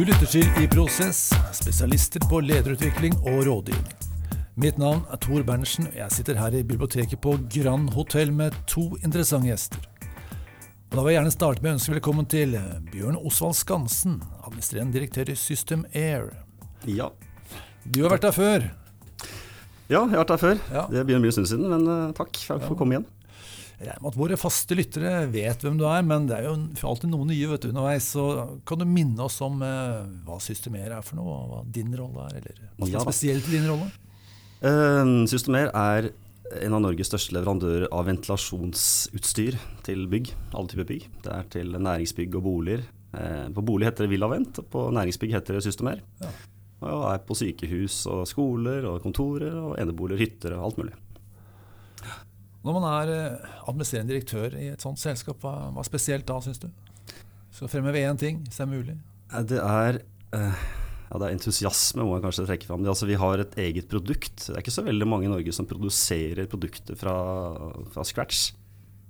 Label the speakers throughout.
Speaker 1: Du lytter til I Prosess, spesialister på lederutvikling og rådgivning. Mitt navn er Tor Berntsen, og jeg sitter her i biblioteket på Grand Hotell med to interessante gjester. Og Da vil jeg gjerne starte med å ønske velkommen til Bjørn Osvald Skansen, administrerende direktør i System Air.
Speaker 2: Ja.
Speaker 1: Du har vært der før.
Speaker 2: ja, jeg har vært der før.
Speaker 1: Ja.
Speaker 2: Det begynner å bli en stund siden, men eh, takk for å komme igjen.
Speaker 1: Jeg regner med at våre faste lyttere vet hvem du er, men det er jo alltid noen nye vet du, underveis. Så kan du minne oss om eh, hva Systemer er for noe, og hva din rolle er? Eller hva som er spesielt i din rolle?
Speaker 2: Uh, Systemer er en av Norges største leverandører av ventilasjonsutstyr til bygg. Alle typer bygg. Det er til næringsbygg og boliger. Eh, på bolig heter det Villavent, og på næringsbygg heter det Systemer.
Speaker 1: Ja.
Speaker 2: Og er på sykehus og skoler og kontorer og eneboliger, hytter og alt mulig.
Speaker 1: Når man er eh, administrerende direktør i et sånt selskap, hva, hva spesielt da, syns du? Skal fremheve én ting, hvis det er mulig.
Speaker 2: Eh, Det er, eh, ja, det er entusiasme, må jeg kanskje trekke fram. Altså, vi har et eget produkt. Det er ikke så veldig mange i Norge som produserer produkter fra, fra scratch.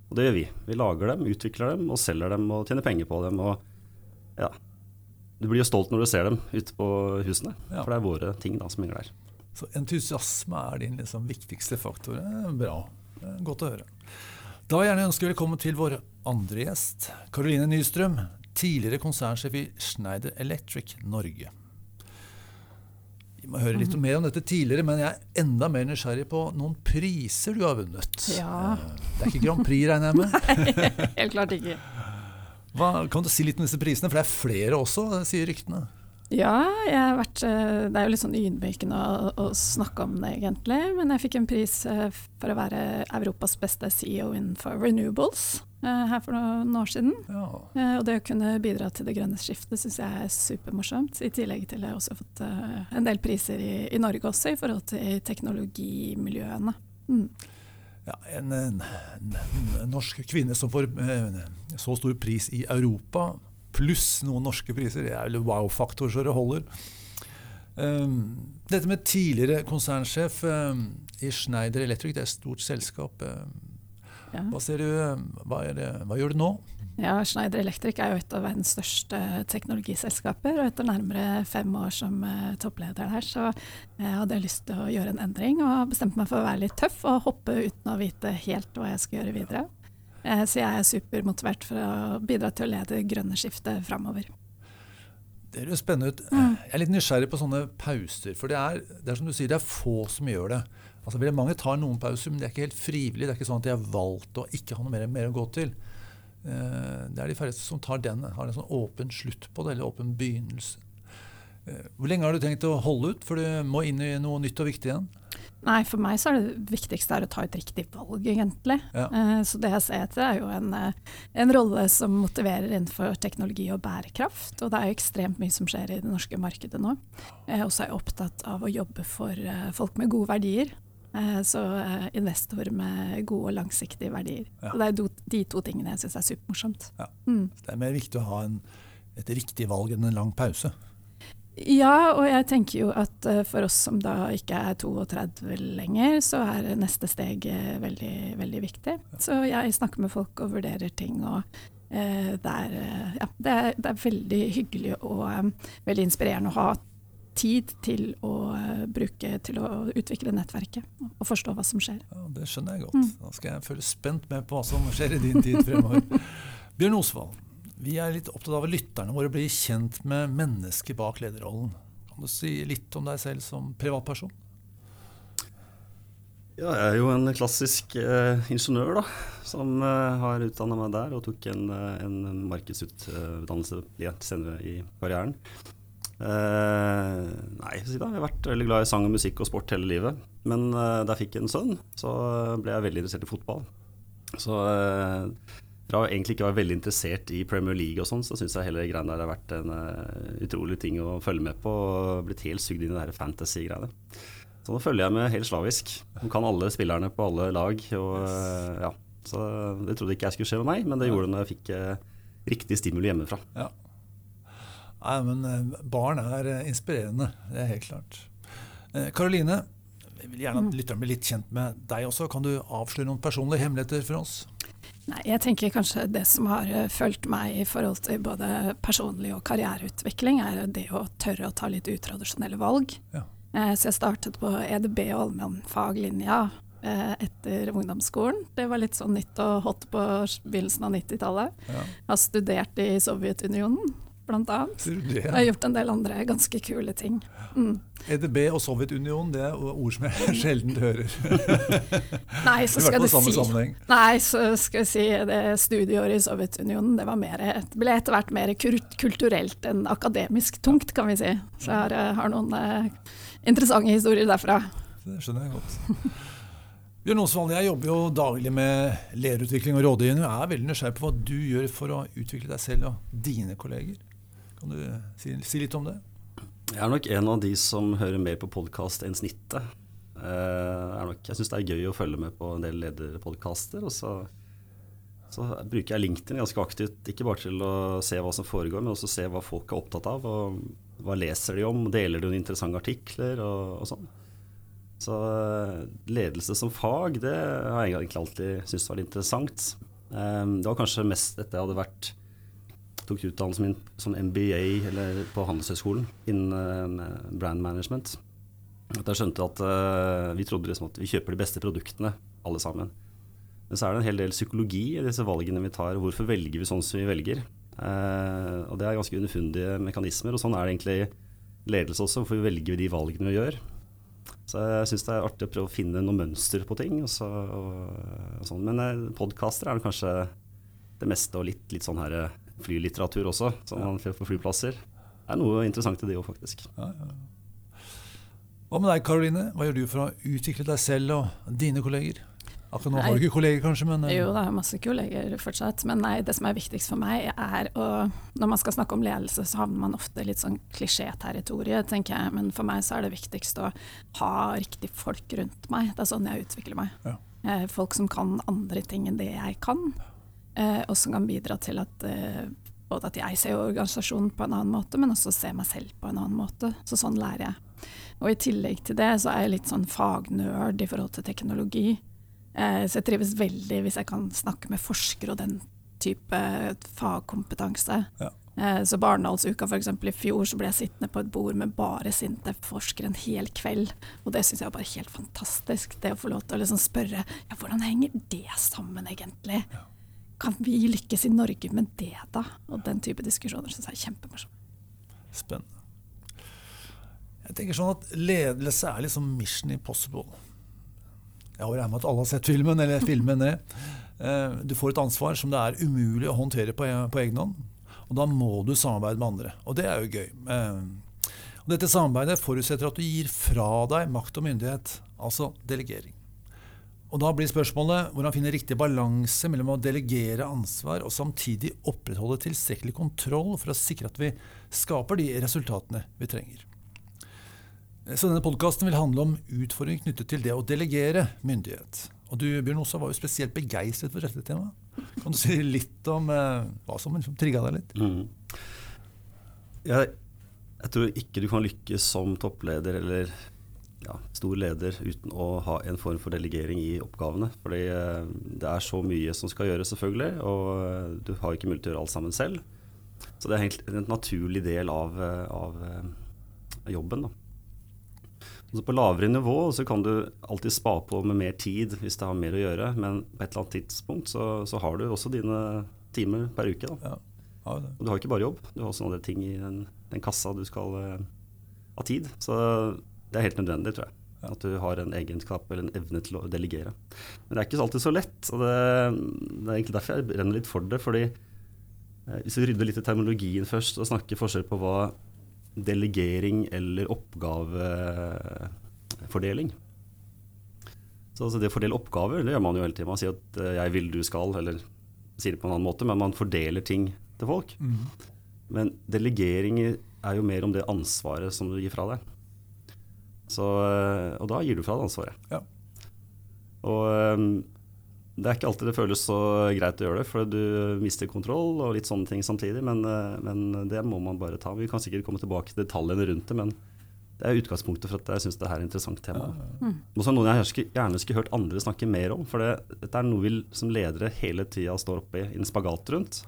Speaker 2: Og det gjør vi. Vi lager dem, utvikler dem og selger dem og tjener penger på dem. Og ja, du blir jo stolt når du ser dem ute på husene.
Speaker 1: Ja.
Speaker 2: For det er våre ting da som henger der.
Speaker 1: Så entusiasme er din liksom, viktigste faktor. Er bra. Er godt å høre. Da vil jeg gjerne ønske velkommen til vår andre gjest, Caroline Nystrøm. Tidligere konsernsjef i Schneider Electric Norge. Vi må høre litt mer om dette tidligere, men jeg er enda mer nysgjerrig på noen priser du har vunnet.
Speaker 3: Ja.
Speaker 1: Eh, Det er ikke Grand Prix, regner jeg med?
Speaker 3: Nei, Helt klart ikke.
Speaker 1: Hva, kan du si litt om disse prisene? For det er flere også, sier ryktene.
Speaker 3: Ja, jeg har vært, eh, det er jo litt sånn ydmykende å, å snakke om det, egentlig. Men jeg fikk en pris eh, for å være Europas beste CEO innenfor renewables eh, her for noen år siden.
Speaker 1: Ja.
Speaker 3: Og det å kunne bidra til det grønne skiftet syns jeg er supermorsomt. I tillegg til jeg også har fått en del priser i, i Norge også, i forhold til teknologimiljøene. Mm.
Speaker 1: Ja, en, en, en norsk kvinne som får så stor pris i Europa, pluss noen norske priser, det er vel wow-faktor så det holder. Um, dette med tidligere konsernsjef um, i Schneider Electric, det er et stort selskap. Um,
Speaker 3: Ja.
Speaker 1: hva, ser du, hva, er det, hva gjør du nå?
Speaker 3: Ja, Schneider Electric er jo et av verdens største teknologiselskaper, og etter nærmere fem år som uh, toppleder der, så jeg hadde jeg lyst til å gjøre en endring, og bestemte meg for å være litt tøff og hoppe uten å vite helt hva jeg skal gjøre videre. Eh, så jeg er supermotivert for å bidra til å lede det grønne skiftet framover.
Speaker 1: Det høres spennende ut.
Speaker 3: Mm.
Speaker 1: Jeg er litt nysgjerrig på sånne pauser. For det er, det er som du sier, det er få som gjør det. Altså, veldig mange tar noen pauser, men det er ikke helt frivillig. Det er ikke sånn at de har valgt å ikke ha noe mer, mer å gå til. Eh, Det er de færreste som tar den, har en sånn åpen slutt på det, eller åpen begynnelse. Eh, Hvor lenge har du tenkt å holde ut før du må inn i noe nytt og viktig igjen?
Speaker 3: Nei, for meg så er det viktigste er å ta et riktig valg, egentlig.
Speaker 1: Ja.
Speaker 3: Uh, Så det jeg ser etter er jo en, eh, en rolle som motiverer innenfor teknologi og bærekraft. Og det er jo ekstremt mye som skjer i det norske markedet nå. Uh, Og så er jeg opptatt av å jobbe for uh, folk med gode verdier. Så investor med gode og langsiktige verdier.
Speaker 1: Ja.
Speaker 3: Det er do, de to tingene jeg syns er supermorsomt.
Speaker 1: Ja.
Speaker 3: Mm.
Speaker 1: Det er mer viktig å ha en, et riktig valg enn en lang pause.
Speaker 3: Ja, og jeg tenker jo at eh, for oss som da ikke er 32 lenger, så er neste steg eh, veldig, veldig viktig. Så jeg snakker med folk og vurderer ting, og eh, det, er, ja, det, er, det er veldig hyggelig og veldig inspirerende å ha tid til å bruke til å utvikle nettverket og forstå hva som skjer.
Speaker 1: Ja, Det skjønner jeg godt.
Speaker 3: Mm.
Speaker 1: Da skal jeg følge spent med på hva som skjer i din tid fremover. Bjørn Osvald, vi er litt opptatt av at lytterne våre blir kjent med mennesket bak lederrollen. Kan du si litt om deg selv som privatperson?
Speaker 2: Ja, jeg er jo en klassisk eh, ingeniør, da. Som eh, har utdanna meg der og tok en, eh, en markedsutdannelse litt senere i karrieren. Eh, nei, si da, jeg har vært veldig glad i sang og musikk og sport hele livet. Men eh, da jeg fikk en sønn, så ble jeg veldig interessert i fotball. Så fra å egentlig ikke være veldig interessert i Premier League og sånn, så syns jeg hele greiene der har vært en uh, utrolig ting å følge med på. Og blitt helt sugd inn i det her fantasy-greiene. Så nå følger jeg med helt slavisk. Hun kan alle spillerne på alle lag. Og, uh, ja. Så det trodde ikke jeg skulle skje med meg, men det gjorde det når jeg fikk uh, riktig stimuli hjemmefra.
Speaker 1: Ja. Nei, men barn er inspirerende. Det er helt klart. Eh, Karoline, jeg vil gjerne at lytterne blir litt kjent med deg også. Kan du avsløre noen personlige hemmeligheter for oss?
Speaker 3: Nei, jeg tenker kanskje det som har eh, fulgt meg i forhold til både personlig og karriereutvikling, er det å tørre å ta litt utradisjonelle valg.
Speaker 1: Ja.
Speaker 3: Eh, så jeg startet på EDB og allmennfaglinja eh, etter ungdomsskolen. Det var litt sånn nytt og hot på begynnelsen av 90-tallet.
Speaker 1: Ja.
Speaker 3: Har studert i Sovjetunionen, blant annet.
Speaker 1: Det?
Speaker 3: Jeg har gjort en del andre ganske kule ting. Mm.
Speaker 1: EDB og Sovjetunionen, det er ord som jeg sjelden hører.
Speaker 3: Nei, så skal du si. Nei, så skal jeg si det studieåret i Sovjetunionen det var mer, ble etter hvert mer kulturelt enn akademisk tungt, kan vi si. Så jeg har, eh, har noen eh, interessante historier derfra.
Speaker 1: Det skjønner jeg godt. Bjørn Osvald, jeg jobber jo daglig med lederutvikling og rådgivning. og er veldig nysgjerrig på hva du gjør for å utvikle deg selv og dine kolleger. Kan du si, si litt om det?
Speaker 2: Jeg er nok en av de som hører mer på podkast enn snittet. Er jeg syns det er gøy å følge med på en del lederpodkaster. Og så, så bruker jeg LinkedIn ganske aktivt, ikke bare til å se hva som foregår, men også se hva folk er opptatt av. Og hva leser de om? Deler de noen interessante artikler og, og sånn. Så eh, ledelse som fag, det har jeg egentlig alltid syntes var interessant. Eh, det var kanskje mest etter jeg hadde vært tok utdannelsen min som MBA på Handelshøyskolen innen eh, brand management. At jeg skjønte at uh, vi trodde liksom at vi kjøper de beste produktene, alle sammen. Men så er det en hel del psykologi i disse valgene vi tar. Hvorfor velger vi sånn som vi velger? Uh, og det er ganske underfundige mekanismer, og sånn er det egentlig ledelse også. Hvorfor velger vi de valgene vi gjør? Så jeg syns det er artig å prøve å finne noe mønster på ting. Og så, og, og sånn. Men podkaster er kanskje det meste, og litt, litt sånn her flylitteratur også, som man får på flyplasser. Det er noe interessant i det òg, faktisk.
Speaker 1: Ja, ja. Hva med deg, Karoline? Hva gjør du for å utvikle deg selv og dine kolleger? Akkurat nå har du ikke kolleger, kanskje, men eh,
Speaker 3: Jo, det er masse kolleger fortsatt, men nei, det som er viktigst for meg, er å Når man skal snakke om ledelse, så havner man ofte litt sånn klisjéterritoriet, tenker jeg. Men for meg så er det viktigst å ha riktig folk rundt meg. Det er sånn jeg utvikler meg.
Speaker 1: Ja.
Speaker 3: Eh, folk som kan andre ting enn det jeg kan, eh, og som kan bidra til at eh, både at jeg ser organisasjonen på en annen måte, men også ser meg selv på en annen måte. Så sånn lærer jeg. Og i tillegg til det så er jeg litt sånn fagnerd i forhold til teknologi. Eh, så jeg trives veldig hvis jeg kan snakke med forskere og den type fagkompetanse.
Speaker 1: Ja.
Speaker 3: Eh, så Barendalsuka f.eks. i fjor så ble jeg sittende på et bord med bare Sintef-forskere en hel kveld. Og det syns jeg var bare helt fantastisk. Det å få lov til å liksom spørre ja, hvordan henger det sammen egentlig? Kan vi lykkes i Norge med det, da? Og den type diskusjoner syns jeg er kjempemorsomt.
Speaker 1: spennende. Jeg tenker sånn at ledelse er liksom mission impossible. Jeg regner med at alle har sett filmen, eller filmen det. Eh, Du får et ansvar som det er umulig å håndtere på, på egen hånd. Og da må du samarbeide med andre. Og det er jo gøy. Eh, Og dette samarbeidet forutsetter at du gir fra deg makt og myndighet, altså delegering. Og da blir spørsmålet hvordan finne riktig balanse mellom å delegere ansvar og samtidig opprettholde tilstrekkelig kontroll for å sikre at vi skaper de resultatene vi trenger. Så denne podkasten vil handle om utfordringer knyttet til det å delegere myndighet. Og du Bjørn Osa, var jo spesielt begeistret for dette temaet. Kan du si litt om eh, hva som liksom trigga deg litt?
Speaker 2: Mm. Jeg, jeg tror ikke du kan lykkes som toppleder eller ja, stor leder uten å ha en form for delegering i oppgavene. Fordi eh, det er så mye som skal gjøres, selvfølgelig, og eh, du har ikke mulighet til å gjøre alt sammen selv. Så det er egentlig en naturlig del av, eh, av jobben. da. Så på lavere nivå så kan du alltid spa på med mer tid hvis det har mer å gjøre, men på et eller annet tidspunkt så, så har du også dine timer per uke. Da.
Speaker 1: Ja, ja.
Speaker 2: Og du har ikke bare jobb, du har også andre ting i den, den kassa du skal ha tid. Så det er helt nødvendig, tror jeg. At du har en egenskap eller en evne til å delegere. Men det er ikke alltid så lett, og det, det er egentlig derfor jeg renner litt for det. fordi eh, hvis vi rydder litt i terminologien først og snakker forskjell på hva delegering eller oppgavefordeling. Så altså det å fordele oppgaver, det gjør man jo hele tiden. Man sier at eh, 'jeg vil, du skal', eller sier det på en annen måte, men man fordeler ting til folk.
Speaker 1: Mm.
Speaker 2: Men delegering er jo mer om det ansvaret som du gir fra deg. Så, eh, og da gir du fra deg ansvaret.
Speaker 1: Ja.
Speaker 2: Og eh, det er ikke alltid det føles så greit å gjøre det, for du mister kontroll og litt sånne ting samtidig, men, eh, men det må man bare ta. Vi kan sikkert komme tilbake til detaljene rundt det, men det er utgangspunktet for at jeg syns det er et interessant tema.
Speaker 3: Mm.
Speaker 2: Og så noe jeg gjerne skulle hørt andre snakke mer om. For det, dette er noe vi som ledere hele tida står oppe i en spagat rundt.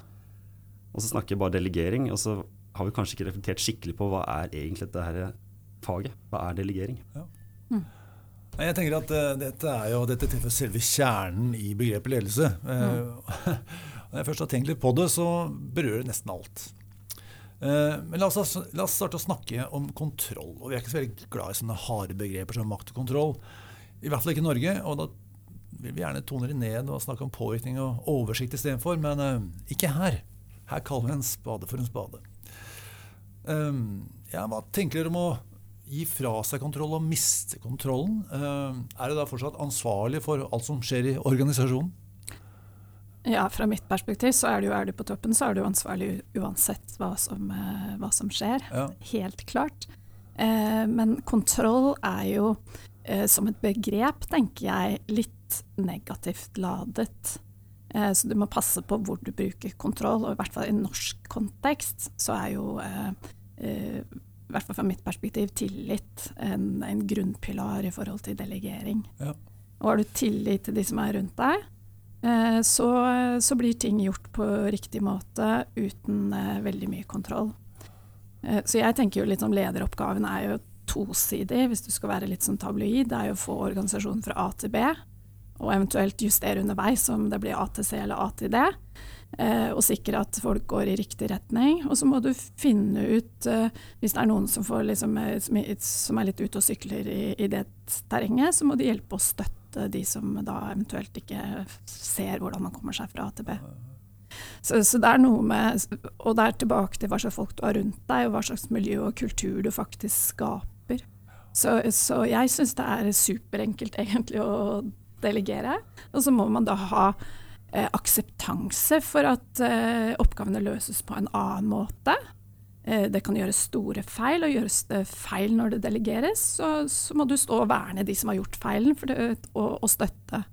Speaker 2: Og så snakker vi bare delegering, og så har vi kanskje ikke reflektert skikkelig på hva er egentlig dette her faget. Hva er delegering?
Speaker 1: Nei, Jeg tenker at uh, dette er jo dette treffer selve kjernen i begrepet ledelse. Eh, Når jeg først har tenkt litt på det, så berører det nesten alt. Uh, men la oss, la oss starte å snakke om kontroll. Og vi er ikke så veldig glad i sånne harde begreper som makt og kontroll. I hvert fall ikke i Norge. Og da vil vi gjerne tone det ned og snakke om påvirkning og oversikt istedenfor. Men uh, ikke her. Her kaller vi en spade for en spade. Um, ja, hva tenker dere om å gi fra seg kontroll og miste kontrollen? Eh, er det da fortsatt ansvarlig for alt som skjer i organisasjonen?
Speaker 3: Ja, fra mitt perspektiv så er du, er du på toppen, så er du ansvarlig uansett hva som, eh, hva som skjer.
Speaker 1: Ja.
Speaker 3: Helt klart. Eh, men kontroll er jo som et begrep, tenker jeg, litt negativt ladet. Så du må passe på hvor du bruker kontroll, og i hvert fall i norsk kontekst så er jo i hvert fall fra mitt perspektiv tillit en, en grunnpilar i forhold til delegering.
Speaker 1: Ja.
Speaker 3: Og har du tillit til de som er rundt deg, eh, så, så blir ting gjort på riktig måte uten eh, veldig mye kontroll. Eh, Så jeg tenker jo litt om lederoppgaven er jo tosidig, hvis du skal være litt sånn tabloid. Det er jo å få organisasjonen fra A til B, og eventuelt justere underveis om det blir A til C eller A til D. Og sikre at folk går i riktig retning. Og så må du finne ut, eh, hvis det er noen som, liksom, eh, som er- litt ute og sykler i, i det terrenget, så må de hjelpe å støtte de som da eventuelt ikke ser hvordan man kommer seg fra A. Så, så det er noe med Og det er tilbake til hva slags folk du har rundt deg, og hva slags miljø og kultur du faktisk skaper. Så, så jeg syns det er superenkelt egentlig å delegere. Og så må man da ha eh, akseptanse for at eh, oppgavene løses på en annen måte. Eh, det kan gjøres store feil, og gjøres det feil når det delegeres, så, så må du stå og verne de som har gjort feilen, for det, og, og støtte.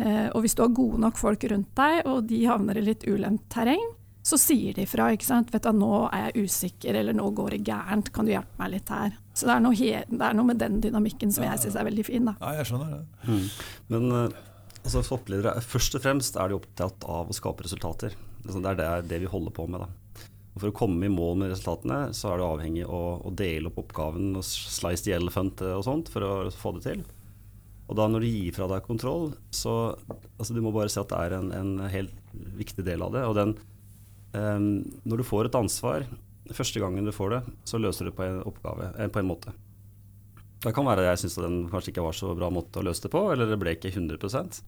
Speaker 3: Eh, og hvis du har gode nok folk rundt deg, og de havner i litt ulendt terreng, så sier de fra. ikke sant? Vet du, 'Nå er jeg usikker', eller 'nå går det gærent', kan du hjelpe meg litt her? Så det er noe, he det er noe med den dynamikken som jeg syns er veldig fin. da.
Speaker 1: Ja, jeg skjønner det.
Speaker 2: Mm. Men eh, altså, toppledere er- først og fremst er de opptatt av å skape resultater. Altså, det er det, vi holder på med. Da. Og for å komme i mål med resultatene, så er du avhengig av å, dele opp oppgaven og slice the elephant og sånt for å få det til. Og da når du gir fra deg kontroll, så altså, du må bare se at det er en, en helt viktig del av det. Og den, um, når du får et ansvar, første gangen du får det, så løser du på en oppgave, eh, på en måte. Det kan være jeg syns den kanskje ikke var så bra måte å løse det på, eller det ble ikke 100%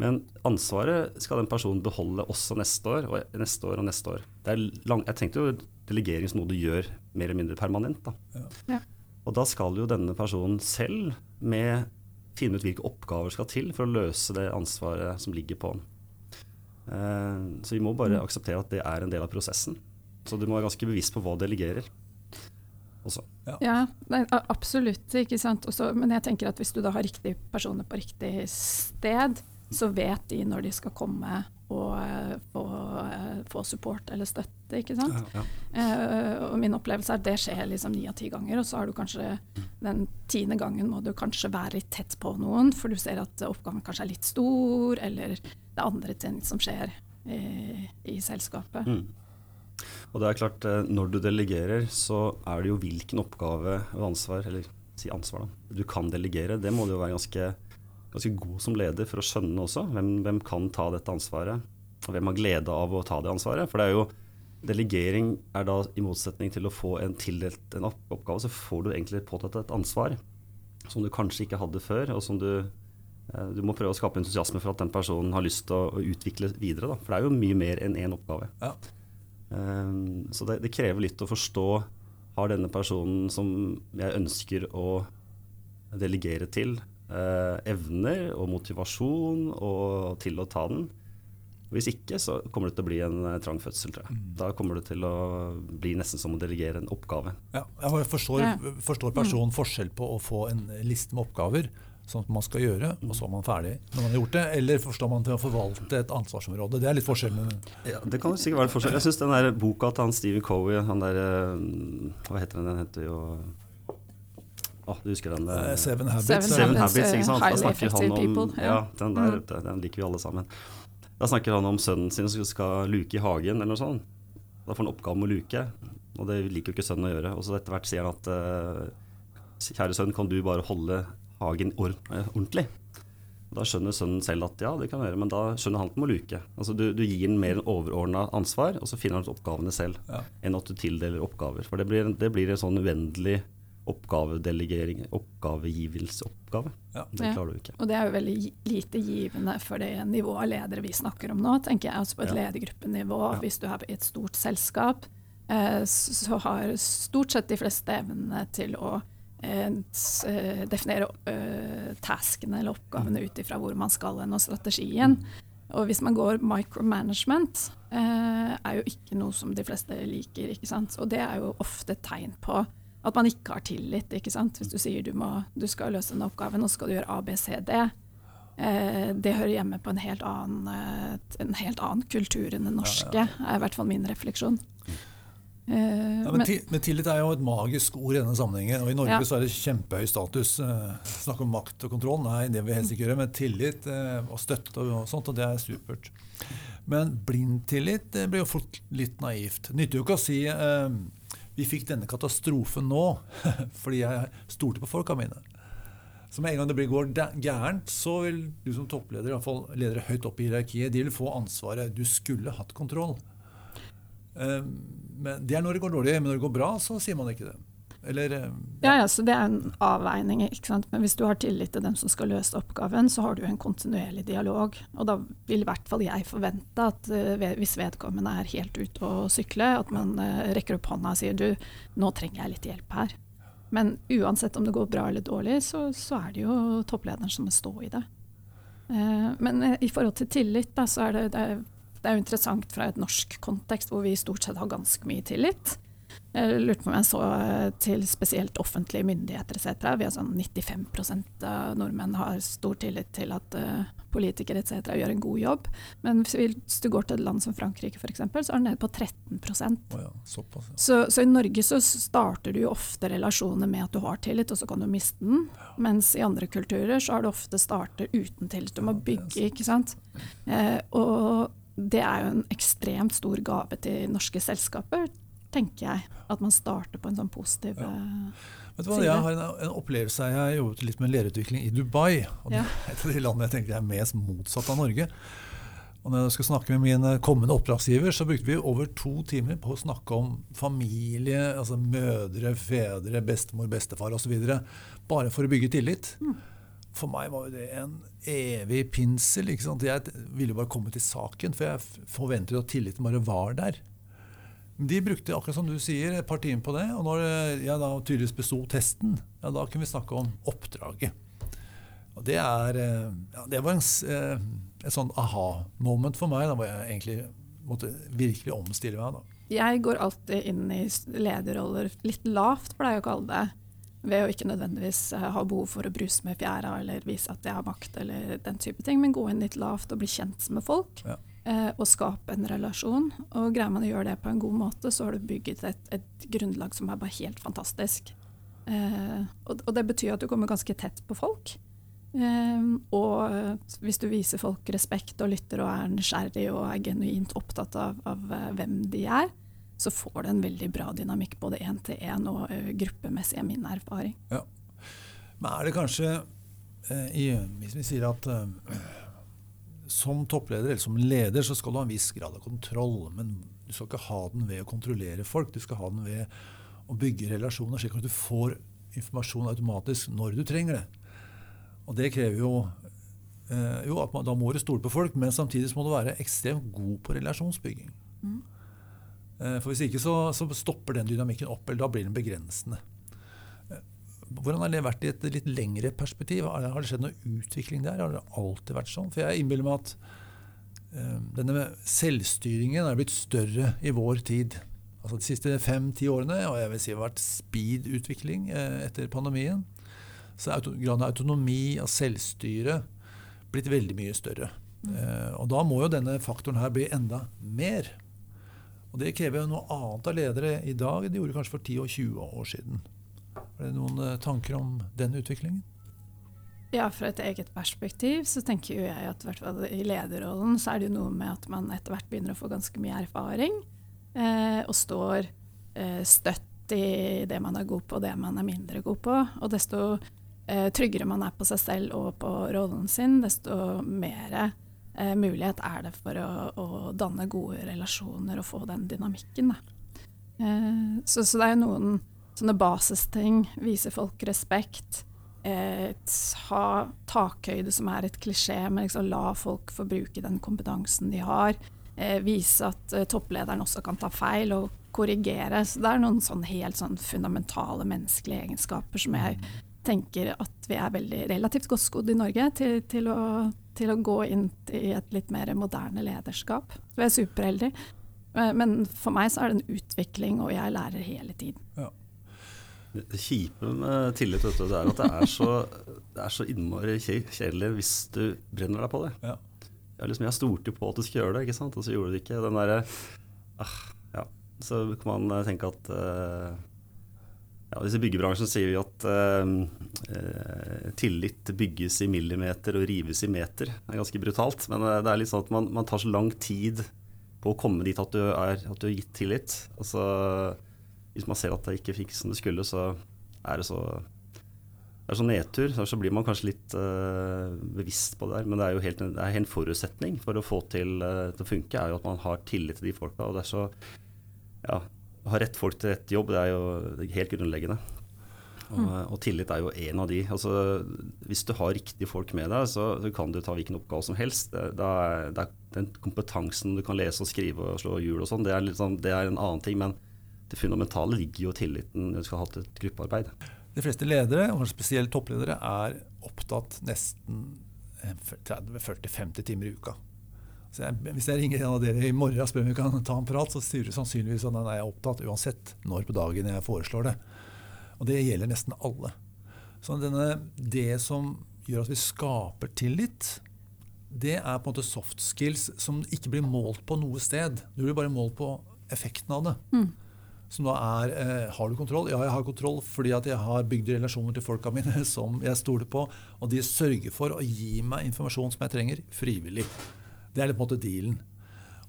Speaker 2: Men ansvaret skal den personen beholde også neste år og neste år og neste år. Det er lang, jeg tenkte jo delegering som noe du gjør mer eller mindre permanent. Da.
Speaker 1: Ja.
Speaker 3: Ja.
Speaker 2: Og da skal jo denne personen selv med finne ut hvilke oppgaver skal til for å løse det ansvaret som ligger på ham. Eh, så vi må bare akseptere at det er en del av prosessen. Så du må være ganske bevisst på hva du delegerer. Også.
Speaker 3: Ja, nei, a- absolutt. ikke sant? Også, men jeg tenker at hvis du da har riktige personer på riktig sted, så vet de når de skal komme og eh, få, eh, få support eller støtte. ikke sant?
Speaker 2: Ja.
Speaker 3: Eh, og min opplevelse er at det skjer liksom ni av ti ganger, og så har du kanskje den tiende gangen må du kanskje være litt tett på noen, for du ser at oppgaven kanskje er litt stor, eller det er andre ting som skjer i, i selskapet.
Speaker 2: Mm. Og det er klart, eh, når du delegerer, så er det jo hvilken oppgave og ansvar, eller si ansvar, da, du kan delegere. Det må du jo være ganske, ganske god som leder for å skjønne også. Hvem, hvem kan ta dette ansvaret, og hvem har glede av å ta det ansvaret. For det er jo Delegering er da i motsetning til å få en tildelt en oppgave, så får du egentlig påtatt et ansvar som du kanskje ikke hadde før, og som du eh, du må prøve å skape entusiasme for at den personen har lyst til å, utvikle videre. Da. For det er jo mye mer enn én oppgave.
Speaker 1: Ja.
Speaker 2: Um, så det, det krever litt å forstå har denne personen som jeg ønsker å delegere til, eh, evner og motivasjon og til å ta den. Hvis ikke, så kommer det til å bli en eh, trang fødsel, tror jeg. Da kommer det til å bli nesten som å delegere en oppgave.
Speaker 1: Ja, jeg forstår, forstår personen forskjell på å få en liste med oppgaver som man skal gjøre, og så er man ferdig når man har gjort det, eller forstår man til å forvalte et ansvarsområde. Det er litt forskjell.
Speaker 2: Ja, det kan sikkert være forskjell. Jeg syns den der boka til han Stephen Covey, han der eh, Hva heter den? Den heter jo Å, du husker den?
Speaker 1: Eh, Seven Habits.
Speaker 3: Seven
Speaker 2: Seven?
Speaker 3: Habits,
Speaker 2: Habits, ikke sant? Da snakker han om
Speaker 3: people, ja.
Speaker 2: Den der,
Speaker 3: Mm.
Speaker 2: den liker vi alle sammen. Da snakker han om sønnen sin som skal luke i hagen, eller noe sånt. Da får han oppgave med å luke, og det liker jo ikke sønnen å gjøre. Og så etter hvert sier han at eh, kjære sønn, kan du bare holde hagen or eh, ordentlig? Da skjønner sønnen selv at ja, det kan gjøre, men da skjønner han at han må luke. Altså du, du gir ham mer overordna ansvar, og så finner han ut oppgavene selv,
Speaker 1: Ja.
Speaker 2: enn at du tildeler oppgaver. For det blir, det blir en sånn uendelig oppgavedelegering, oppgavegivelseoppgave.
Speaker 1: Ja.
Speaker 2: Det klarer du ikke.
Speaker 3: Og det er jo veldig lite givende for det nivået ledere vi snakker om nå, tenker jeg. Altså på et
Speaker 2: Ja.
Speaker 3: ledergruppenivå,
Speaker 2: Ja.
Speaker 3: hvis du er i et stort selskap, eh, så har stort sett de fleste evnene til å definere eh, taskene eller oppgavene ut ifra hvor man skal hen, og strategien. Og hvis man går micromanagement, eh, er jo ikke noe som de fleste liker. ikke sant? Og det er jo ofte et tegn på at man ikke har tillit. ikke sant? Hvis du sier du, må, du skal løse denne oppgaven, og så skal du gjøre A, B, C, D. Eh, det hører hjemme på en helt annen, eh, en helt annen kultur enn den norske, er i hvert fall min refleksjon. Eh,
Speaker 1: Ja, men,
Speaker 3: men-
Speaker 1: men tillit er jo et magisk ord i denne sammenhengen. Og i Norge
Speaker 3: Ja.
Speaker 1: så er det kjempehøy status. Uh, Snakk om makt og kontroll. Nei, det vil vi helst ikke gjøre. Men tillit uh, og støtte og sånt, og det er supert. Men blind tillit det blir jo fort litt naivt. Nytter jo ikke å si vi fikk denne katastrofen nå fordi jeg stolte på folka mine. Så med en gang det blir, går gærent, så vil du som toppleder, i hvert fall ledere høyt oppe i hierarkiet, de vil få ansvaret. Du skulle hatt kontroll. Eh, Men Det er når det går dårlig, men når det går bra, så sier man ikke det. Eller ja.
Speaker 3: Ja, ja, så Det er en avveining. ikke sant? Men hvis du har tillit til dem som skal løse oppgaven, så har du en kontinuerlig dialog. Og da vil i hvert fall jeg forvente at eh, hvis vedkommende er helt ute å sykle, at man eh, rekker opp hånda og sier du, nå trenger jeg litt hjelp her. Men uansett om det går bra eller dårlig, så, så er det jo topplederen som må stå i det. Eh, men eh, i forhold til tillit, da, så er det, det, er, det er jo interessant fra et norsk kontekst hvor vi stort sett har ganske mye tillit. Jeg lurte på om jeg så eh, til spesielt offentlige myndigheter etc. Vi har sånn 95 av nordmenn har stor tillit til at eh, politikere etc. gjør en god jobb. Men hvis, du går til et land som Frankrike f.eks., så er den nede på 13
Speaker 1: oh ja, såpass. Ja.
Speaker 3: så, så i Norge så starter du jo ofte relasjoner med at du har tillit, og så kan du miste den. Mens i andre kulturer så har du ofte startet uten tillit. Du må
Speaker 1: det
Speaker 3: bygge, ikke sant. Eh, og det er jo en ekstremt stor gave til norske selskaper, tenker jeg. At man starter på en sånn positiv
Speaker 1: Ja.
Speaker 3: eh,
Speaker 1: Vet du hva,
Speaker 3: Sier
Speaker 1: Jeg har en, en opplevelse Jeg har jobbet litt med lederutvikling i Dubai. og Det
Speaker 3: Ja.
Speaker 1: er et av de landene jeg tenker er mest motsatt av Norge. Og når jeg skal snakke med min kommende oppdragsgiver, så brukte vi over to timer på å snakke om familie, altså mødre, fedre, bestemor, bestefar osv. Bare for å bygge tillit.
Speaker 3: Mm.
Speaker 1: For meg var jo det en evig pinsel. ikke sant? Jeg ville bare komme til saken, for jeg forventet at tilliten bare var der. De brukte akkurat som du sier, et par timer på det. Og når jeg da tydeligvis besto testen, ja, da kunne vi snakke om oppdraget. Og det er eh, ja, Det var en, eh, et sånn aha-moment for meg, da, hvor jeg egentlig måtte virkelig omstille meg. da.
Speaker 3: Jeg går alltid inn i lederroller litt lavt, pleier jeg å kalle det. Ved å ikke nødvendigvis eh, ha behov for å bruse med fjæra eller vise at jeg har makt, eller den type ting, men gå inn litt lavt og bli kjent med folk.
Speaker 1: Ja.
Speaker 3: eh, Og skape en relasjon. Og greier man å gjøre det på en god måte, så har du bygget et, et grunnlag som er bare helt fantastisk. Eh, og, og det betyr at du kommer ganske tett på folk. Eh, og eh, hvis du viser folk respekt og lytter og er nysgjerrig og er genuint opptatt av, av hvem de er, så får du en veldig bra dynamikk både én til én og eh, gruppemessig, er min erfaring. Ja.
Speaker 1: Men er det kanskje eh, Hvis vi sier at eh, som toppleder eller som leder så skal du ha en viss grad av kontroll, men du skal ikke ha den ved å kontrollere folk. Du skal ha den ved å bygge relasjoner, slik at du får informasjon automatisk når du trenger det. Og det krever jo, jo at man, da må du stole på folk, men samtidig må du være ekstremt god på relasjonsbygging.
Speaker 3: Mm.
Speaker 1: Eh, For Hvis ikke så, så stopper den dynamikken opp, eller da blir den begrensende. Eh, Hvordan har det vært i et litt lengre perspektiv? Har det, skjedd noe utvikling der? Har det alltid vært sånn? For jeg innbiller meg at eh, denne selvstyringen er blitt større i vår tid. Altså De siste fem-ti årene, og jeg vil si det har vært speed-utvikling eh, etter pandemien, så er graden av autonomi og selvstyre blitt veldig mye større. Eh, og da må jo denne faktoren her bli enda mer. Og det krever jo noe annet av ledere i dag enn de gjorde kanskje for 10 og 20 år siden. Er det noen eh, tanker om den utviklingen?
Speaker 3: Ja, fra et eget perspektiv så tenker jo jeg at i lederrollen så er det jo noe med at man etter hvert begynner å få ganske mye erfaring, eh, og står eh, støtt i det man er god på og det man er mindre god på. Og desto eh, tryggere man er på seg selv og på rollen sin, desto mer eh, mulighet er det for å, å, danne gode relasjoner og få den dynamikken. Eh, så, så, det er jo noen sånne basisting. Vise folk respekt eh, ha takhøyde, som er et klisjé, men liksom la folk få bruke den kompetansen de har. Eh, vise at eh, topplederen også kan ta feil og korrigere. Så det er noen sånn helt sånn fundamentale menneskelige egenskaper som jeg tenker at vi er veldig relativt godt skodd i Norge til, til, å, til, å, gå inn i et litt mer moderne lederskap. Så jeg er superheldig. Eh, men for meg så er det en utvikling, og jeg lærer hele tiden. Ja.
Speaker 2: Det kjipe med tillit vet du, det er at det er så, det er så innmari kjedelig hvis du brenner deg på det. Ja. Jeg, liksom, jeg stolte på at du skulle gjøre det, ikke sant? og så gjorde du det ikke. Den der, ah, ja. Så kan man tenke at uh, ja, I byggebransjen sier vi at eh, tillit bygges i millimeter og rives i meter. Det er ganske brutalt. Men uh, det er litt sånn at man, man, tar så lang tid på å komme dit at du er, at du er gitt tillit. Altså hvis man ser at det ikke fikk som det skulle, så er det så det er så nedtur. Så blir man kanskje litt uh, bevisst på det der. Men det er jo helt, det er en forutsetning for å få til uh, til å funke, er jo at man har tillit til de folka. Og det er så Ja, ha rett folk til rett jobb, det er jo helt grunnleggende. Og, mm. og, tillit er jo en av de. Altså, hvis du har riktige folk med deg, så, så kan du ta hvilken oppgave som helst. Det, det, er, det er den kompetansen du kan lese og skrive og slå hjul og sånn, det, sånn, det er en annen ting. men det fundamentale ligger jo tilliten når du skal ha hatt et gruppearbeid.
Speaker 1: De fleste ledere, og spesielt toppledere, er opptatt nesten 30-40-50 timer i uka. Jeg, hvis jeg ringer en av dere i morgen og spør om vi kan ta en prat, så sier du sannsynligvis at jeg er opptatt uansett når på dagen jeg foreslår det. Og det gjelder nesten alle. Så denne, det som gjør at vi skaper tillit, det er på en måte soft skills som ikke blir målt på noe sted. Du blir bare målt på effekten av det. Mm som da er eh, Har du kontroll? Ja, jeg har kontroll fordi at jeg har bygd relasjoner til folka mine som jeg stoler på, og de sørger for å gi meg informasjon som jeg trenger, frivillig. Det er på en måte dealen.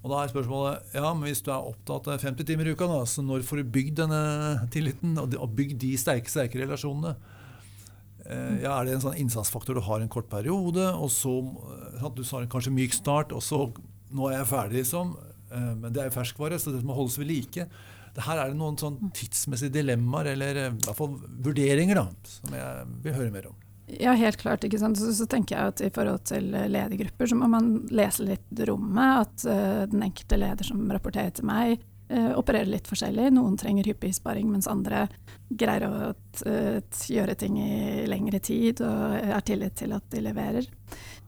Speaker 1: Og da er spørsmålet ja, men hvis du er opptatt av 50 timer i uka, da, så når får du bygd denne tilliten og bygd de sterke, sterke relasjonene? Eh, ja, Er det en sånn innsatsfaktor du har en kort periode, og så eh, du sa kanskje myk start, og så nå er jeg ferdig, liksom. Eh, men det er jo ferskvare, så det må holdes ved like her er det noen sånn tidsmessige dilemmaer, eller i hvert fall vurderinger, da, som jeg vil høre mer om.
Speaker 3: Ja, helt klart. ikke sant? Så, så, tenker jeg at I forhold til eh, ledergrupper så må man lese litt rommet. At uh, den enkelte leder som rapporterer til meg, uh, opererer litt forskjellig. Noen trenger hyppig sparing, mens andre greier å uh, gjøre ting i lengre tid og har tillit til at de leverer.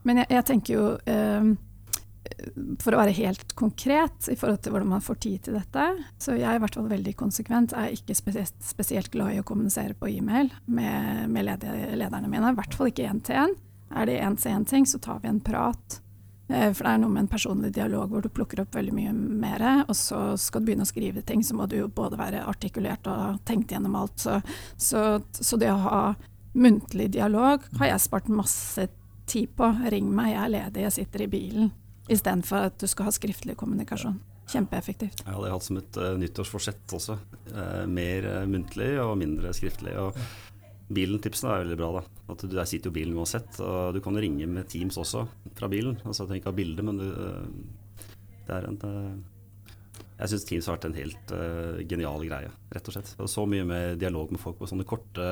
Speaker 3: Men jeg, jeg tenker jo for å være helt konkret i forhold til hvordan man får tid til dette, så jeg er i hvert fall veldig konsekvent. Jeg er ikke spesielt, spesielt glad i å kommunisere på e-mail med, med lederne mine. I hvert fall ikke én til én. Er det én til én-ting, så tar vi en prat. Eh, for det er noe med en personlig dialog hvor du plukker opp veldig mye mer. Og så skal du begynne å skrive ting, så må du jo både være artikulert og tenkt gjennom alt. Så, så, så det å ha muntlig dialog har jeg spart masse tid på. Ring meg, jeg er ledig, jeg sitter i bilen istedenfor at du skal ha skriftlig kommunikasjon. Kjempeeffektivt.
Speaker 2: Jeg hadde hatt som et uh, nyttårsforsett også. Uh, mer uh, muntlig og mindre skriftlig. Og bilen tipsene er veldig bra. da. At du, Der sitter jo bilen uansett. Og du kan ringe med Teams også fra bilen. Altså Jeg trenger ikke ha bilde, men du, det er en Jeg syns Teams har vært en helt genial greie, rett og slett. Og så mye med dialog med folk på sånne korte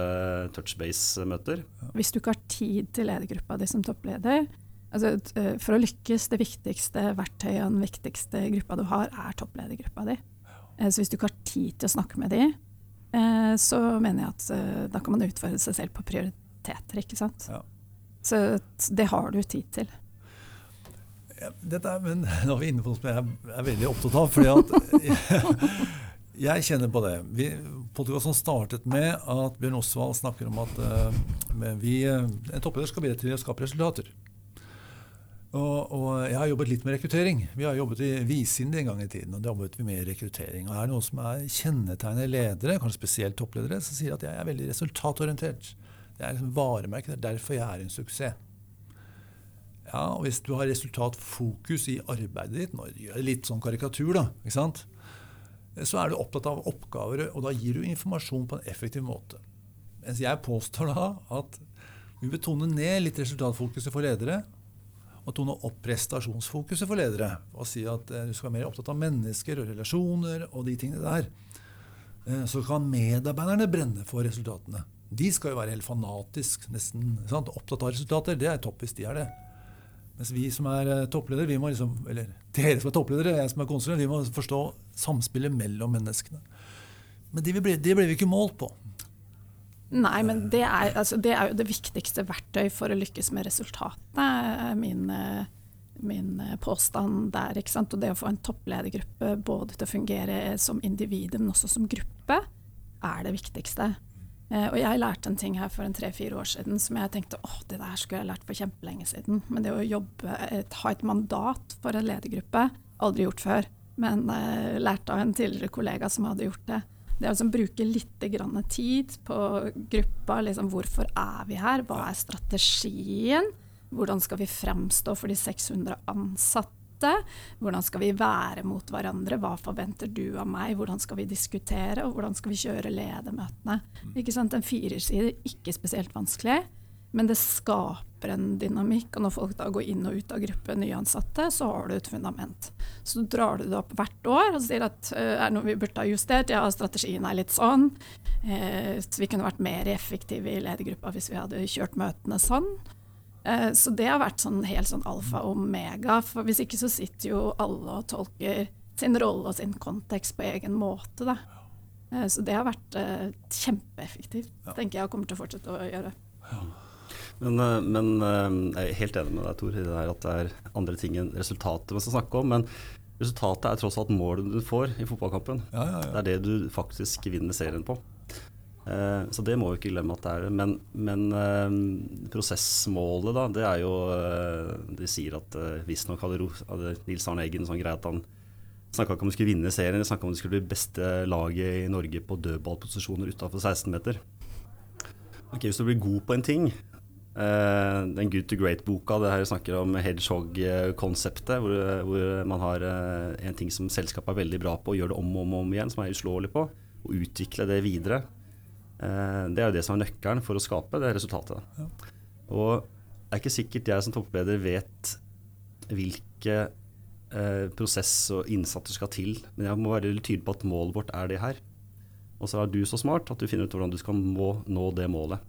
Speaker 2: touchbase-møter.
Speaker 3: Hvis du ikke har tid til ledergruppa di som toppleder, Altså, eh, for å lykkes, det viktigste verktøyet og den viktigste gruppa du har, er toppledergruppa di. Eh, så hvis du ikke har tid til å snakke med de, eh, så mener jeg at da kan man utfordre seg selv på prioriteter, ikke sant. Ja. Så det har du tid til.
Speaker 1: Dette er, men nå er vi inne på noe som jeg er veldig opptatt av. fordi at jeg, jeg kjenner på det. Vi, Podkasten startet med at Bjørn Osvald snakker om at vi, en toppleder skal bidra til å skape resultater. Og, og, jeg har jobbet litt med rekruttering. Vi har jobbet i Visinde en gang i tiden. og da jobbet vi med rekruttering. Og er det noe som er kjennetegner ledere, kanskje spesielt toppledere, som sier at jeg er veldig resultatorientert. Det er liksom varemerket. Det er derfor jeg er en suksess. Ja, og Hvis du har resultatfokus i arbeidet ditt, nå gjør jeg litt sånn karikatur, da, ikke sant? så er du opptatt av oppgaver, og da gir du informasjon på en effektiv måte. Mens jeg påstår da at vi betoner ned litt resultatfokuset for ledere, og tone opp prestasjonsfokuset for ledere. Og si at eh, du skal være mer opptatt av mennesker og relasjoner og de tingene der. Eh, så kan medarbeiderne brenne for resultatene. De skal jo være helt fanatisk nesten sant? opptatt av resultater. Det er topp hvis de er det. Mens vi som er eh, toppledere, vi må liksom, eller dere som er toppledere, jeg som er konsulent, vi må forstå samspillet mellom menneskene. Men det ble, det blir vi ikke målt på.
Speaker 3: Nei, men det er, altså, det er, jo det viktigste verktøy for å lykkes med resultatet. min, min påstand der. ikke sant? Og det å få en toppledergruppe både til å fungere som individ, men også som gruppe, er det viktigste. Eh, og jeg lærte en ting her for en tre-fire år siden som jeg tenkte åh, det der skulle jeg lært for kjempelenge siden. Men det å jobbe, ha et mandat for en ledergruppe, aldri gjort før. Men uh, lærte av en tidligere kollega som hadde gjort det. Det å liksom bruke litt tid på gruppa. Liksom, hvorfor er vi her? Hva er strategien? Hvordan skal vi fremstå for de 600 ansatte? Hvordan skal vi være mot hverandre? Hva forventer du av meg? Hvordan skal vi diskutere? Og hvordan skal vi kjøre ledermøtene? Mm. Ikke sant? En firerside ikke spesielt vanskelig, men det skaper en dynamikk. Og når folk da går inn og ut av gruppe nyansatte, så har du et fundament. Så drar du det opp hvert år og sier at uh, er det noe vi burde ha justert? Ja, strategien er litt sånn. Uh, så vi kunne vært mer effektive i ledergruppa hvis vi hadde kjørt møtene sånn. Eh, så det har vært sånn helt sånn alfa og omega. For hvis ikke så sitter jo alle og tolker sin rolle og sin kontekst på egen måte. Da. Eh, så det har vært kjempeeffektivt, tenker jeg, og kommer til å fortsette å gjøre. Ja.
Speaker 2: Men, men, jeg er helt enig med deg, Tor, i det der at det er andre ting enn resultatet vi skal snakke om. Men resultatet er tross alt målet du får i fotballkampen. Ja, det er det du faktisk vinner serien på. Eh, så det må vi ikke glemme at det er det. Men, men eh, prosessmålet, da, det er jo eh, De sier at visstnok hadde, hadde Nils Arne Eggen sånn greie at han snakka ikke om de skulle vinne serien, de snakka om de skulle bli beste laget i Norge på dødballposisjoner utafor 16 meter. Ok, Hvis du blir god på en ting Uh, den Good to Great-boka det her snakker om hedgehog-konseptet, hvor, hvor, man har uh, en ting som selskapet er veldig bra på, og gjør det om og om, om igjen, som er uslåelig på, og utvikle det videre. Uh, det er jo det som er nøkkelen for å skape det resultatet. Ja. Og det er ikke sikkert jeg som toppleder vet hvilke prosess og innsats skal til, men jeg må være tydelig på at målet vårt er det her. Og så er du så smart at du finner ut hvordan du skal må, nå det målet.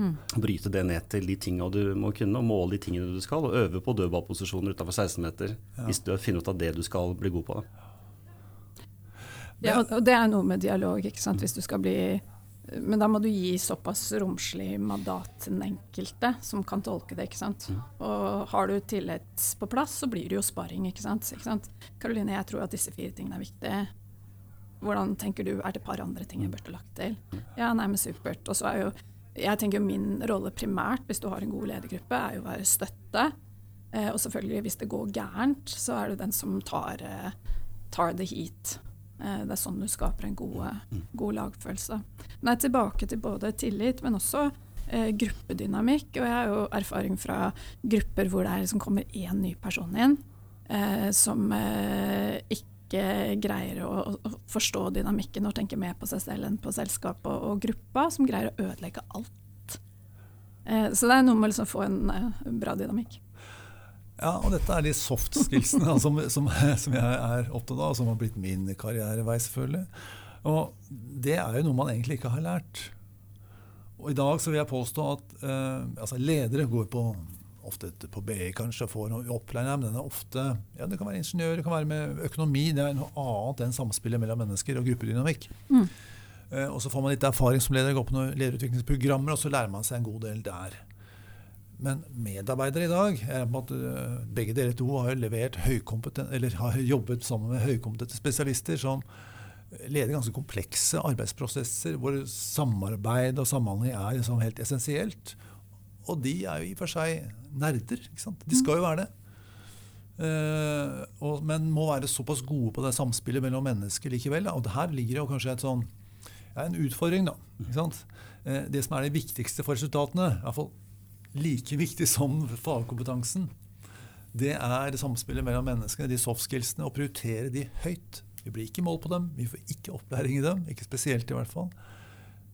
Speaker 2: Mm. Bryte det ned til de tingene du må kunne, og måle de tingene du skal. Og øve på dødballposisjoner utenfor 16 meter ja. hvis du finner ut av det du skal bli god på.
Speaker 3: Ja, og det er noe med dialog. ikke sant? Hvis du skal bli men da må du gi såpass romslig mandat til den enkelte som kan tolke det. ikke sant? Mm. Og har du tillit på plass, så blir det jo sparring. ikke sant? Karoline, jeg tror at disse fire tingene er viktige. Hvordan tenker du, er det et par andre ting jeg burde lagt til? Mm. Ja, nei, men supert. Og så er jo, jeg tenker min rolle primært, hvis du har en god ledergruppe, er jo å være støtte. Eh, og selvfølgelig, hvis det går gærent, så er det den som tar, eh, tar the heat. Eh, det er sånn du skaper en god, god lagfølelse. Men tilbake til både tillit, men også eh, gruppedynamikk. Og jeg har jo erfaring fra grupper hvor det er liksom kommer én ny person inn eh, som eh, ikke greier å, å, forstå dynamikken og tenke mer på seg selv enn på selskapet og, og gruppa, som greier å ødelegge alt. Eh, så det er noe med å liksom få en eh, bra dynamikk.
Speaker 1: Ja, og dette er de soft skillsene som, som, som, jeg er opptatt av, og som har blitt min karrierevei, selvfølgelig. Og det er jo noe man egentlig ikke har lært. Og i dag så vil jeg påstå at eh, altså ledere går på ofte på BI kanskje og får noe opplæring, men den er ofte ja, Det kan være ingeniør, det kan være med økonomi. Det er noe annet enn samspillet mellom mennesker og gruppedynamikk. Mm. Eh, og så får man litt erfaring som leder, går på noen lederutviklingsprogrammer, og så lærer man seg en god del der. Men medarbeidere i dag Begge dere to har har jobbet sammen med høykompetente spesialister som leder ganske komplekse arbeidsprosesser hvor samarbeid og samhandling er liksom helt essensielt. Og de er jo i og for seg nerder. ikke sant? De skal jo være det. Uh, og, men må være såpass gode på det samspillet mellom mennesker likevel. Da. Og her ligger jo kanskje sånn, ja, en utfordring, da. Ikke sant? Uh, det som er det viktigste for resultatene, i hvert fall like viktig som fagkompetansen, det er det samspillet mellom menneskene, de soft skillsene, og prioritere de høyt. Vi blir ikke mål på dem, vi får ikke opplæring i dem, ikke spesielt i hvert fall.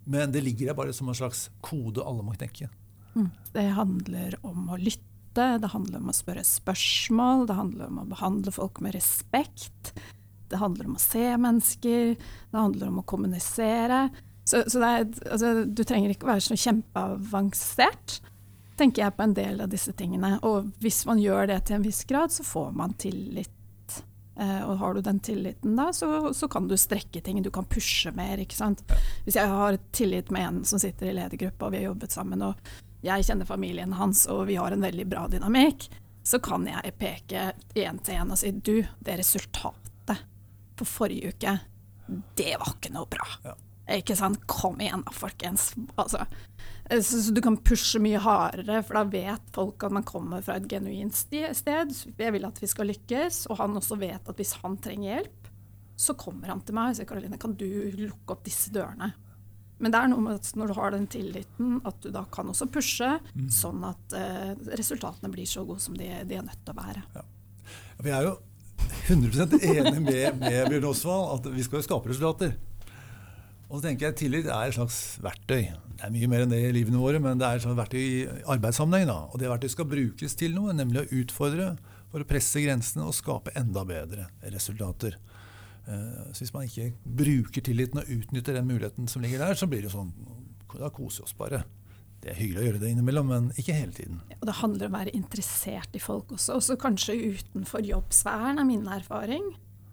Speaker 1: Men det ligger der bare som en slags kode alle må knekke.
Speaker 3: Mm. Det handler om å lytte, det handler om å spørre spørsmål, det handler om å behandle folk med respekt. Det handler om å se mennesker, det handler om å kommunisere. Så, så er, altså, du trenger ikke være så kjempeavansert, tenker jeg på en del av disse tingene. Og hvis man gjør det til en viss grad, så får man tillit. Eh, og har du den tilliten da, så, så, kan du strekke ting. Du kan pushe mer, ikke sant. Hvis jeg har tillit med en som sitter i ledergruppa, og vi har jobbet sammen, og jeg kjenner familien hans, og vi har en veldig bra dynamikk, så kan jeg peke én til én og si du, det resultatet på forrige uke, det var ikke noe bra. Ja. Ikke sant? Kom igjen da, folkens. Altså, så, så, du kan pushe mye hardere, for da vet folk at man kommer fra et genuint sted. Jeg vil at vi skal lykkes, og han også vet at hvis han trenger hjelp, så kommer han til meg og sier Karoline, kan du lukke opp disse dørene? Men det er noe med at når du har den tilliten, at du da kan også pushe, mm. sånn at uh, resultatene blir så gode som de, de, er nødt til å være. Ja.
Speaker 1: Vi er jo 100 enig med, med Bjørn Osvald at vi skal jo skape resultater. Og så tenker jeg Tillit er et slags verktøy. Det er mye mer enn det i livene våre, men det er et slags verktøy i arbeidssammenheng. Da. Og det verktøyet skal brukes til noe, nemlig å utfordre for å presse grensene og skape enda bedre resultater. Eh, så hvis man ikke bruker tilliten og utnytter den muligheten som ligger der, så blir det sånn Da koser vi oss bare. Det er hyggelig å gjøre det innimellom, men ikke hele tiden.
Speaker 3: Ja, og Det handler om å være interessert i folk også, også kanskje utenfor jobbsfæren, er min erfaring.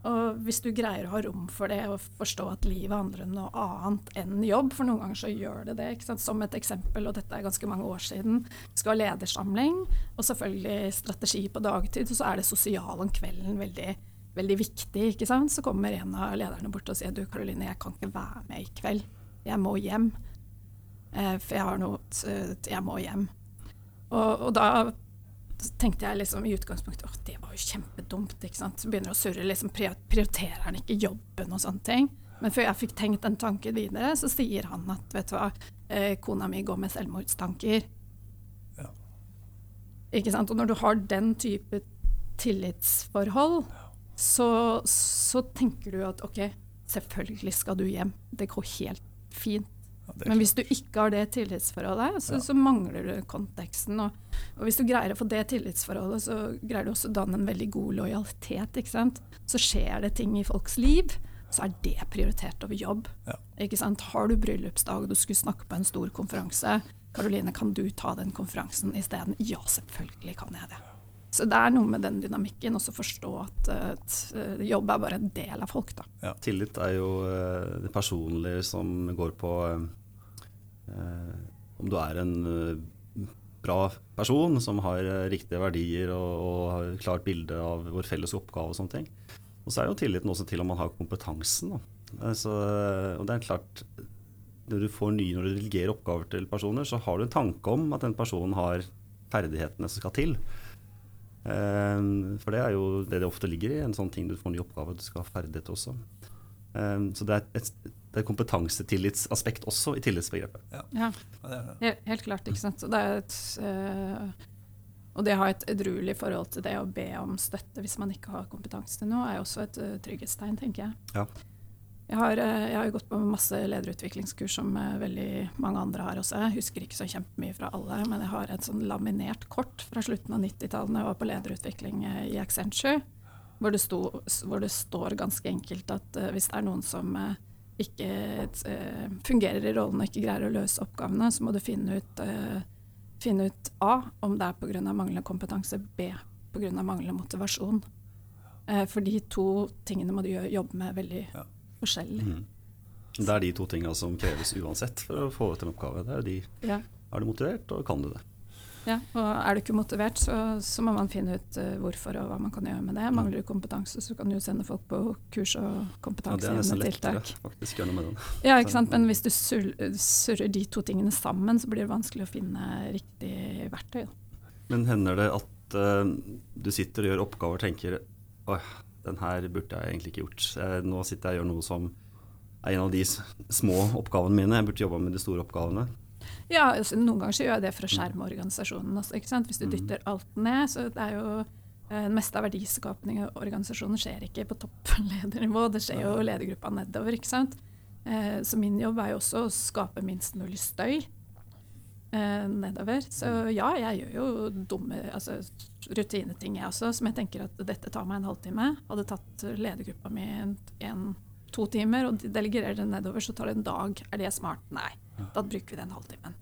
Speaker 3: Og hvis du greier å ha rom for det og forstå at livet handler om noe annet enn jobb, for noen ganger så gjør det det. Som et eksempel, og dette er ganske mange år siden, vi skal ha ledersamling, og selvfølgelig strategi på dagtid, og så er det sosial om kvelden veldig, veldig viktig. ikke sant? Så kommer en av lederne bort og sier du Karoline, jeg kan ikke være med i kveld, jeg må hjem. Eh, for jeg har noe Jeg må hjem. Og, og da tenkte jeg liksom i utgangspunktet at det var jo kjempedumt. ikke sant? Så begynner å surre, liksom prioriterer han ikke jobben og sånne ting? Men før jeg fikk tenkt den tanken videre, så sier han at vet du hva, eh, kona mi går med selvmordstanker. Ja. Ikke sant? Og når du har den type tillitsforhold, så, så tenker du at ok, selvfølgelig skal du hjem. Det går helt fint. Men hvis du ikke har det tillitsforholdet, så, ja. så mangler du konteksten. Og, og, hvis du greier å få det tillitsforholdet, så greier du også å danne en veldig god lojalitet. ikke sant? Så skjer det ting i folks liv, så er det prioritert over jobb. Ja. ikke sant? Har du bryllupsdag og du skulle snakke på en stor konferanse, Karoline, kan du ta den konferansen isteden? Ja, selvfølgelig kan jeg det. Så det er noe med den dynamikken, også forstå at, at eh, jobb er bare en del av folk. Da.
Speaker 2: Ja. Tillit er jo uh, det personlige som går på uh, om du er en bra person som har riktige verdier og, og har klart bilde av vår felles oppgave og sånne ting. Og så er jo tilliten også til om man har kompetansen. Altså, og det er klart når du får nye, når du delegerer oppgaver til personer, så har du en tanke om at den personen har ferdighetene som skal til. Um, for det er jo det det ofte ligger i, en sånn ting du får ny oppgave, du skal ha ferdighet også. Um, så det er et, det er kompetansetillitsaspekt også i tillitsbegrepet.
Speaker 3: Ja, ja. Helt, helt, klart. ikke sant. Det et, uh, og det å ha et edruelig forhold til det å be om støtte hvis man ikke har kompetanse til noe, er også et uh, trygghetstegn, tenker jeg. Ja. Jeg har, eh, jeg har gått på masse lederutviklingskurs som eh, veldig mange andre har også. Jeg husker ikke så kjempemye fra alle, men jeg har et sånn laminert kort fra slutten av 90-tallet da jeg var på lederutvikling eh, i Accenture, hvor det, sto, hvor det, står ganske enkelt at hvis det er noen som ikke fungerer i rollen og ikke greier å løse oppgavene, så må du finne ut, finne ut A om det er pga. manglende kompetanse, B pga. manglende motivasjon. for de to tingene må du jobbe med veldig ja forskjellig. Mm.
Speaker 2: Det er de to tinga som kreves uansett for å få ut en oppgave. Det er, de, ja. er du motivert, og kan du det.
Speaker 3: Ja, og er du ikke motivert, så, så må man finne ut uh, hvorfor og hva man kan gjøre med det. Mangler du kompetanse, så kan du sende folk på kurs og kompetansegivende ja, tiltak.
Speaker 2: faktisk gjøre noe med den.
Speaker 3: Ja, ikke sant? Men hvis du surrer de to tingene sammen, så blir det vanskelig å finne riktig verktøy. Da.
Speaker 2: Men hender det at uh, du sitter og gjør oppgaver og tenker Oi, den her burde jeg egentlig ikke gjort. Nå sitter jeg og gjør noe som er en av de små oppgavene mine. Jeg burde jobba med de store oppgavene.
Speaker 3: Ja, altså, noen ganger gjør jeg det for å skjerme organisasjonen. Altså, Hvis du mm. dytter alt ned, så det er jo det eh, meste av verdiskapningen i organisasjonen skjer ikke på toppledernivå, det skjer jo ledergruppa nedover. ikke sant? Eh, så min jobb er jo også å skape minst mulig støy eh, nedover. Så ja, jeg gjør jo dumme altså, rutineting jeg også, som jeg tenker at dette tar meg en halvtime. Hadde tatt ledergruppa mi en, en, to timer og delegerer det nedover, så tar det en dag. Er det smart? Nei. Da bruker vi den halvtimen.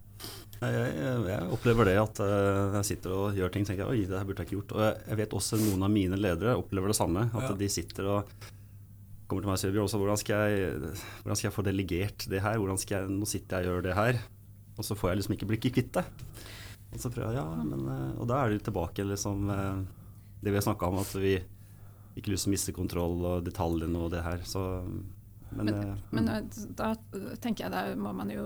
Speaker 2: Jeg, jeg, opplever det at uh, jeg sitter og gjør ting tenker jeg, oi, det her burde jeg ikke gjort. Og jeg, jeg, vet også noen av mine ledere opplever det samme. At ja. de sitter og kommer til meg og sier også, hvordan skal, jeg, hvordan skal jeg få delegert det her? Hvordan skal jeg, Nå sitter jeg og gjør det her, og så får jeg liksom ikke bli kvitt det. Og så prøver jeg, ja, men, uh, og da er det tilbake liksom uh, det vi har snakka om, at vi ikke lyst til å miste kontroll og detaljene og det her. Så
Speaker 3: men, men, eh, men, eh, da tenker jeg da må man jo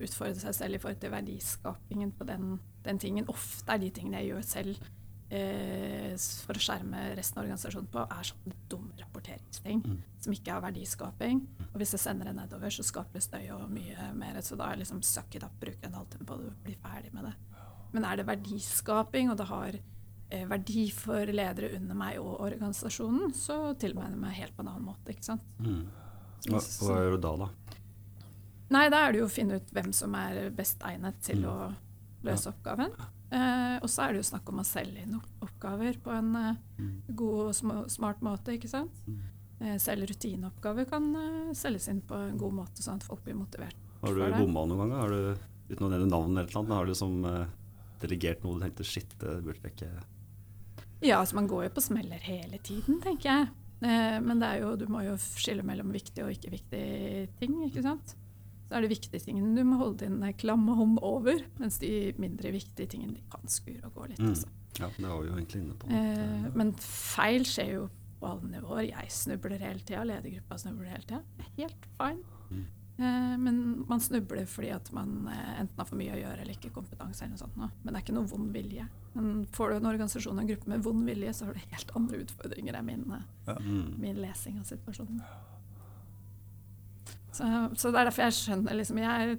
Speaker 3: utfordre seg selv i forhold til verdiskapingen på den, den tingen. Ofte er de tingene jeg gjør selv eh, for å skjerme resten av organisasjonen på, er sånne dumme rapporteringsting mm. som ikke har verdiskaping. Og hvis jeg sender det nedover, så skaper det støy og mye mer. Så da er liksom suck it up, bruk en halvtime på det bli ferdig med det. Men er det verdiskaping, og det har eh, verdi for ledere under meg og organisasjonen, så tilmelder jeg meg helt på en annen måte. ikke sant? Mm.
Speaker 2: Hva, hva gjør du da, da?
Speaker 3: Nei, da er det jo å finne ut hvem som er best egnet til mm. å løse ja. oppgaven. Eh, og så er det jo snakk om å selge inn oppgaver på en eh, mm. god og smart måte, ikke sant. Mm. Eh, selv rutineoppgaver kan eh, selges inn på en god måte, sånn at folk blir motivert.
Speaker 2: Har du bomma noen ganger? Har du, uten å nevne navn eller noe, har du liksom delegert noe du tenkte shit, det burde jeg ikke
Speaker 3: Ja, altså man går jo på smeller hele tiden, tenker jeg. Eh, men jo, du må jo skille mellom viktige og ikke viktige ting. ikke sant? Så er det viktige tingene du må holde din klamme hånd over, mens de mindre viktige tingene de kan skure og gå litt. Mm. Altså.
Speaker 2: Ja, det var vi jo egentlig inne på.
Speaker 3: Eh, men feil skjer jo på alle nivåer. Jeg snubler hele tida, ledergruppa snubler hele tida. Helt fine. Mm. Eh, men man snubler fordi at man eh, enten har for mye å gjøre eller ikke kompetanse. eller noe sånt. Men det er ikke noe vond vilje. Men får du en organisasjon og en gruppe med vond vilje, så har du helt andre utfordringer enn min, eh, ja. Mm. min lesing av situasjonen. Så, så, det er derfor jeg skjønner liksom, Jeg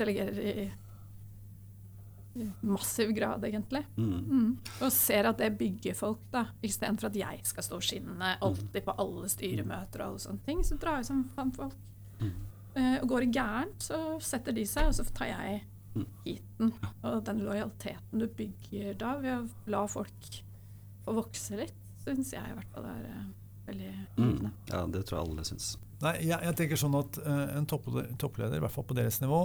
Speaker 3: delegerer i, i massiv grad, egentlig. Mm. Mm. Og ser at det bygger folk, da. Istedenfor at jeg skal stå og skinne alltid på alle styremøter og alle sånne ting. Så drar jeg som faen folk. Mm. Uh, og går det gærent, så setter de seg, og så tar jeg heaten. Og den lojaliteten du bygger da ved å la folk få vokse litt, syns jeg i hvert fall er uh, veldig givende.
Speaker 2: Mm. Ja, det tror jeg alle syns.
Speaker 1: Nei, jeg, jeg, tenker sånn at uh, En toppleder, i hvert fall på deres nivå,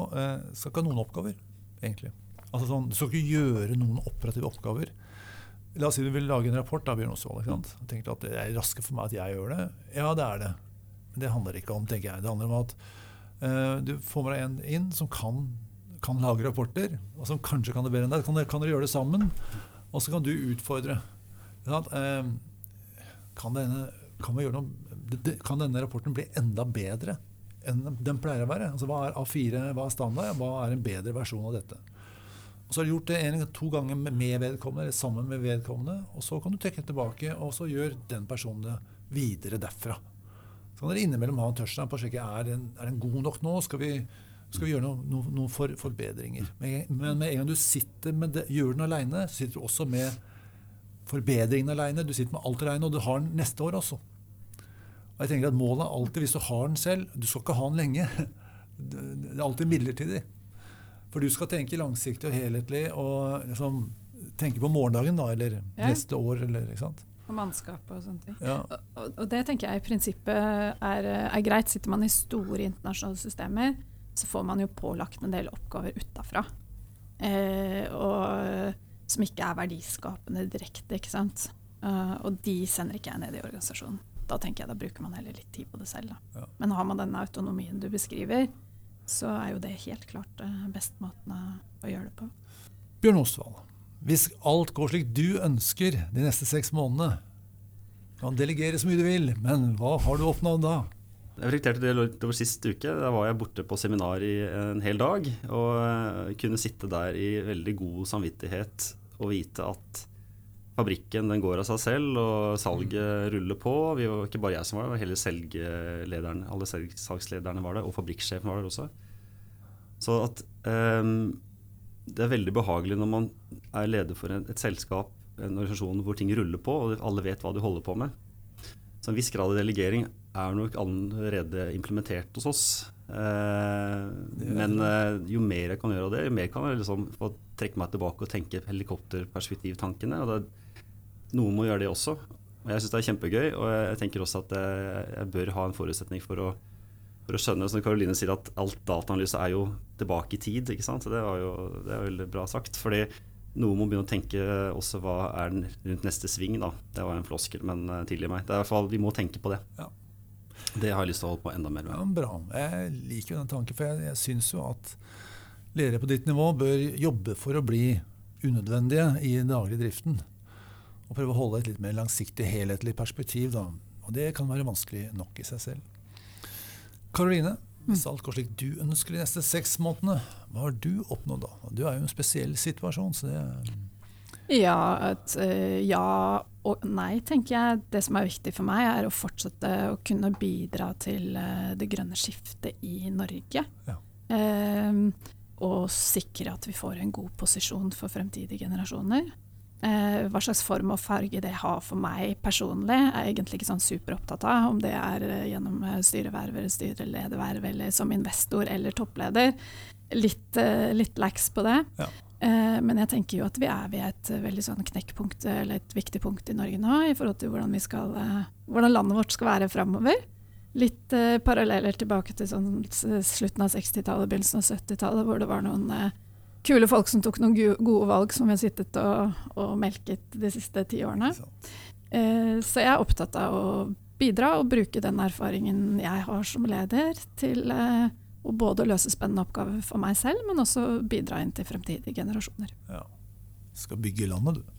Speaker 1: skal ikke ha noen oppgaver, egentlig. Altså sånn, Du skal ikke gjøre noen operative oppgaver. La oss si du vil lage en rapport. da, Bjørn Osvald, ikke sant? Tenker at Det er raskere for meg at jeg gjør det. Ja, det er det. Men det handler ikke om, tenker jeg. Det handler om at Uh, du får med deg en inn som kan, kan, lage rapporter, og som kanskje kan det bedre enn deg. Kan, kan dere gjøre det sammen? Og så kan du utfordre. Uh, kan, denne, kan, noe, kan, denne, rapporten bli enda bedre enn den pleier å være? Altså, hva er A4, hva er standard? Hva er en bedre versjon av dette? Og Så har du gjort det en, to ganger med vedkommende, eller sammen med vedkommende. Og så kan du trekke tilbake, og så gjør den personen det videre derfra. Så kan dere innimellom ha en touchdown på å sjekke er den, er den god nok nå. Skal vi, skal vi gjøre noen noe, noe for, forbedringer? Men, men med en gang du sitter med det, gjør den aleine, sitter du også med forbedringen aleine. Du sitter med alt aleine, og du har den neste år også. Og jeg tenker at Målet er alltid, hvis du har den selv Du skal ikke ha den lenge. Det er alltid midlertidig. For du skal tenke langsiktig og helhetlig og liksom, tenke på morgendagen da, eller ja. neste år. Eller, ikke sant?
Speaker 3: Og mannskap og sånne ting. Ja. Og, og, det tenker jeg i prinsippet er, er, greit. Sitter man i store internasjonale systemer, så får man jo pålagt en del oppgaver utafra. Eh, som ikke er verdiskapende direkte, ikke sant. Uh, og de sender ikke jeg ned i organisasjonen. Da tenker jeg da bruker man heller litt tid på det selv. Ja. Men har man denne autonomien du beskriver, så er jo det helt klart uh, best måten å, å gjøre det på.
Speaker 1: Bjørn Osvald, hvis alt går slik du ønsker de neste seks månedene, kan delegere så mye du vil, men hva har du oppnådd da?
Speaker 2: Jeg reflekterte det litt over sist uke. Da var jeg borte på seminar i en hel dag. Og kunne sitte der i veldig god samvittighet og vite at fabrikken den går av seg selv, og salget ruller på. Vi var ikke bare jeg som var der, hele selglederne, alle salgslederne var der, og fabrikksjefen var der også. Så at um, det er veldig behagelig når man er leder for en, et selskap, en organisasjon hvor ting ruller på, og alle vet hva du holder på med. Så en viss grad av delegering er nok allerede implementert hos oss. Eh, men eh, jo mer jeg kan gjøre av det, jo mer kan jeg liksom få trekke meg tilbake og tenke helikopterperspektivtankene. og det, Noen må gjøre det også. Og Jeg syns det er kjempegøy, og jeg tenker også at jeg, jeg bør ha en forutsetning for å, for å skjønne, som Karoline sier, at alt dataanalyse er jo tilbake i tid. ikke sant? Så det, var jo, det er veldig bra sagt. fordi noen må begynne å tenke også hva er den rundt neste sving. da. Det var en floskel, men uh, tilgi meg. Det er i hvert fall, Vi må tenke på det.
Speaker 1: Ja.
Speaker 2: Det har jeg lyst til å holde på enda mer med.
Speaker 1: Ja, bra. Jeg liker jo den tanken, for jeg, jeg syns jo at ledere på ditt nivå bør jobbe for å bli unødvendige i den daglige driften. Og prøve å holde et litt mer langsiktig, helhetlig perspektiv. Da. Og det kan være vanskelig nok i seg selv. Karoline, hvis alt går slik du ønsker de neste seks månedene, hva har du oppnådd da? Du er jo i en spesiell situasjon, så det
Speaker 3: ja, et, uh, ja og nei, tenker jeg. Det som er viktig for meg, er å fortsette å kunne bidra til uh, det grønne skiftet i Norge.
Speaker 1: Ja.
Speaker 3: Eh, og sikre at vi får en god posisjon for fremtidige generasjoner. Eh, hva slags form og farge det har for meg personlig, er jeg egentlig ikke sånn superopptatt av. Om det er gjennom styreverv eller styrelederverv eller som investor eller toppleder. Litt, litt lax på det.
Speaker 1: Ja.
Speaker 3: Eh, men jeg tenker jo at vi er ved et eh, veldig sånn knekkpunkt, eller et viktig punkt i Norge nå, i forhold til hvordan, skal, eh, hvordan landet vårt skal være framover. Litt uh, paralleller tilbake til sånn slutten av 60-tallet, begynnelsen av 70-tallet, hvor det var noen uh, kule folk som tok noen gode valg som vi har sittet og, og melket de siste ti årene. Uh, så jeg er opptatt av å bidra og bruke den erfaringen jeg har som leder, til å og både løse spennende oppgaver for meg selv, men også bidra inn til fremtidige generasjoner.
Speaker 1: Ja. Skal bygge landet, du.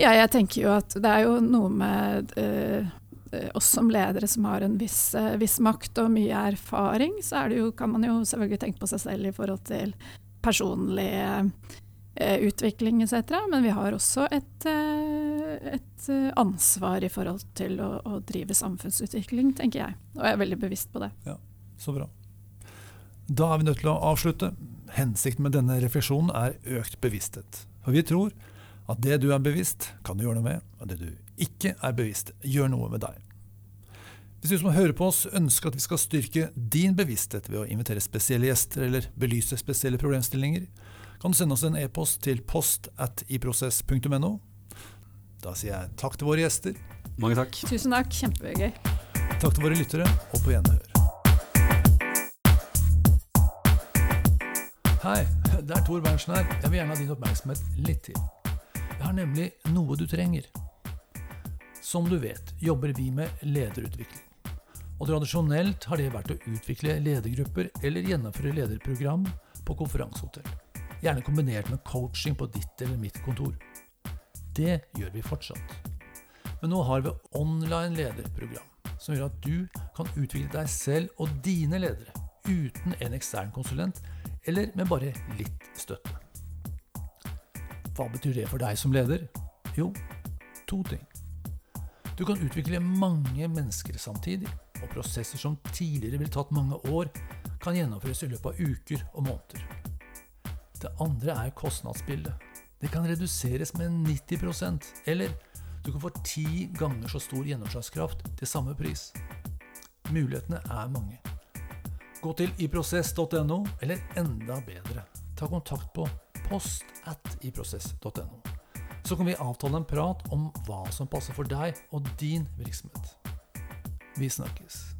Speaker 3: Ja, jeg tenker jo at det er jo noe med eh, oss som ledere som har en viss, viss, makt og mye erfaring, så jo, kan man jo selvfølgelig tenke på seg selv i forhold til personlig uh, utvikling etc. Men vi har også et, et ansvar i forhold til å, å, drive samfunnsutvikling, tenker jeg. Og jeg er veldig bevisst på det.
Speaker 1: Ja, Så bra. Da er vi nødt til å avslutte. Hensikten med denne refleksjonen er økt bevissthet. For vi tror at det du er bevisst, kan du gjøre noe med, og det du ikke er bevisst, gjør noe med deg. Hvis du som hører på oss ønsker at vi skal styrke din bevissthet ved å invitere spesielle gjester eller belyse spesielle problemstillinger, kan du sende oss en e-post til post at iprosess.no. Da sier jeg takk til våre gjester.
Speaker 2: Mange takk.
Speaker 3: Tusen takk. Kjempegøy.
Speaker 1: Takk til våre lyttere, og på gjenhør. Hei, det er Tor Berntsen her. Jeg vil gjerne ha din oppmerksomhet litt til. Jeg har nemlig noe du trenger. Som du vet, jobber vi med lederutvikling. Og tradisjonelt har det vært å utvikle ledergrupper eller gjennomføre lederprogram på konferansehotell. Gjerne kombinert med coaching på ditt eller mitt kontor. Det gjør vi fortsatt. Men nå har vi online lederprogram, som gjør at du kan utvikle deg selv og dine ledere uten en ekstern konsulent eller med bare litt støtte. Hva betyr det for deg som leder? Jo, to ting. Du kan utvikle mange mennesker samtidig, og prosesser som tidligere ville tatt mange år, kan gjennomføres i løpet av uker og måneder. Det andre er kostnadsbildet. Det kan reduseres med 90% eller du kan få ti ganger så stor gjennomslagskraft til samme pris. Mulighetene er mange. Gå til iprosess.no, eller enda bedre, ta kontakt på post at iprosess.no. Så kan vi avtale en prat om hva som passer for deg og din virksomhet. Vi snakkes.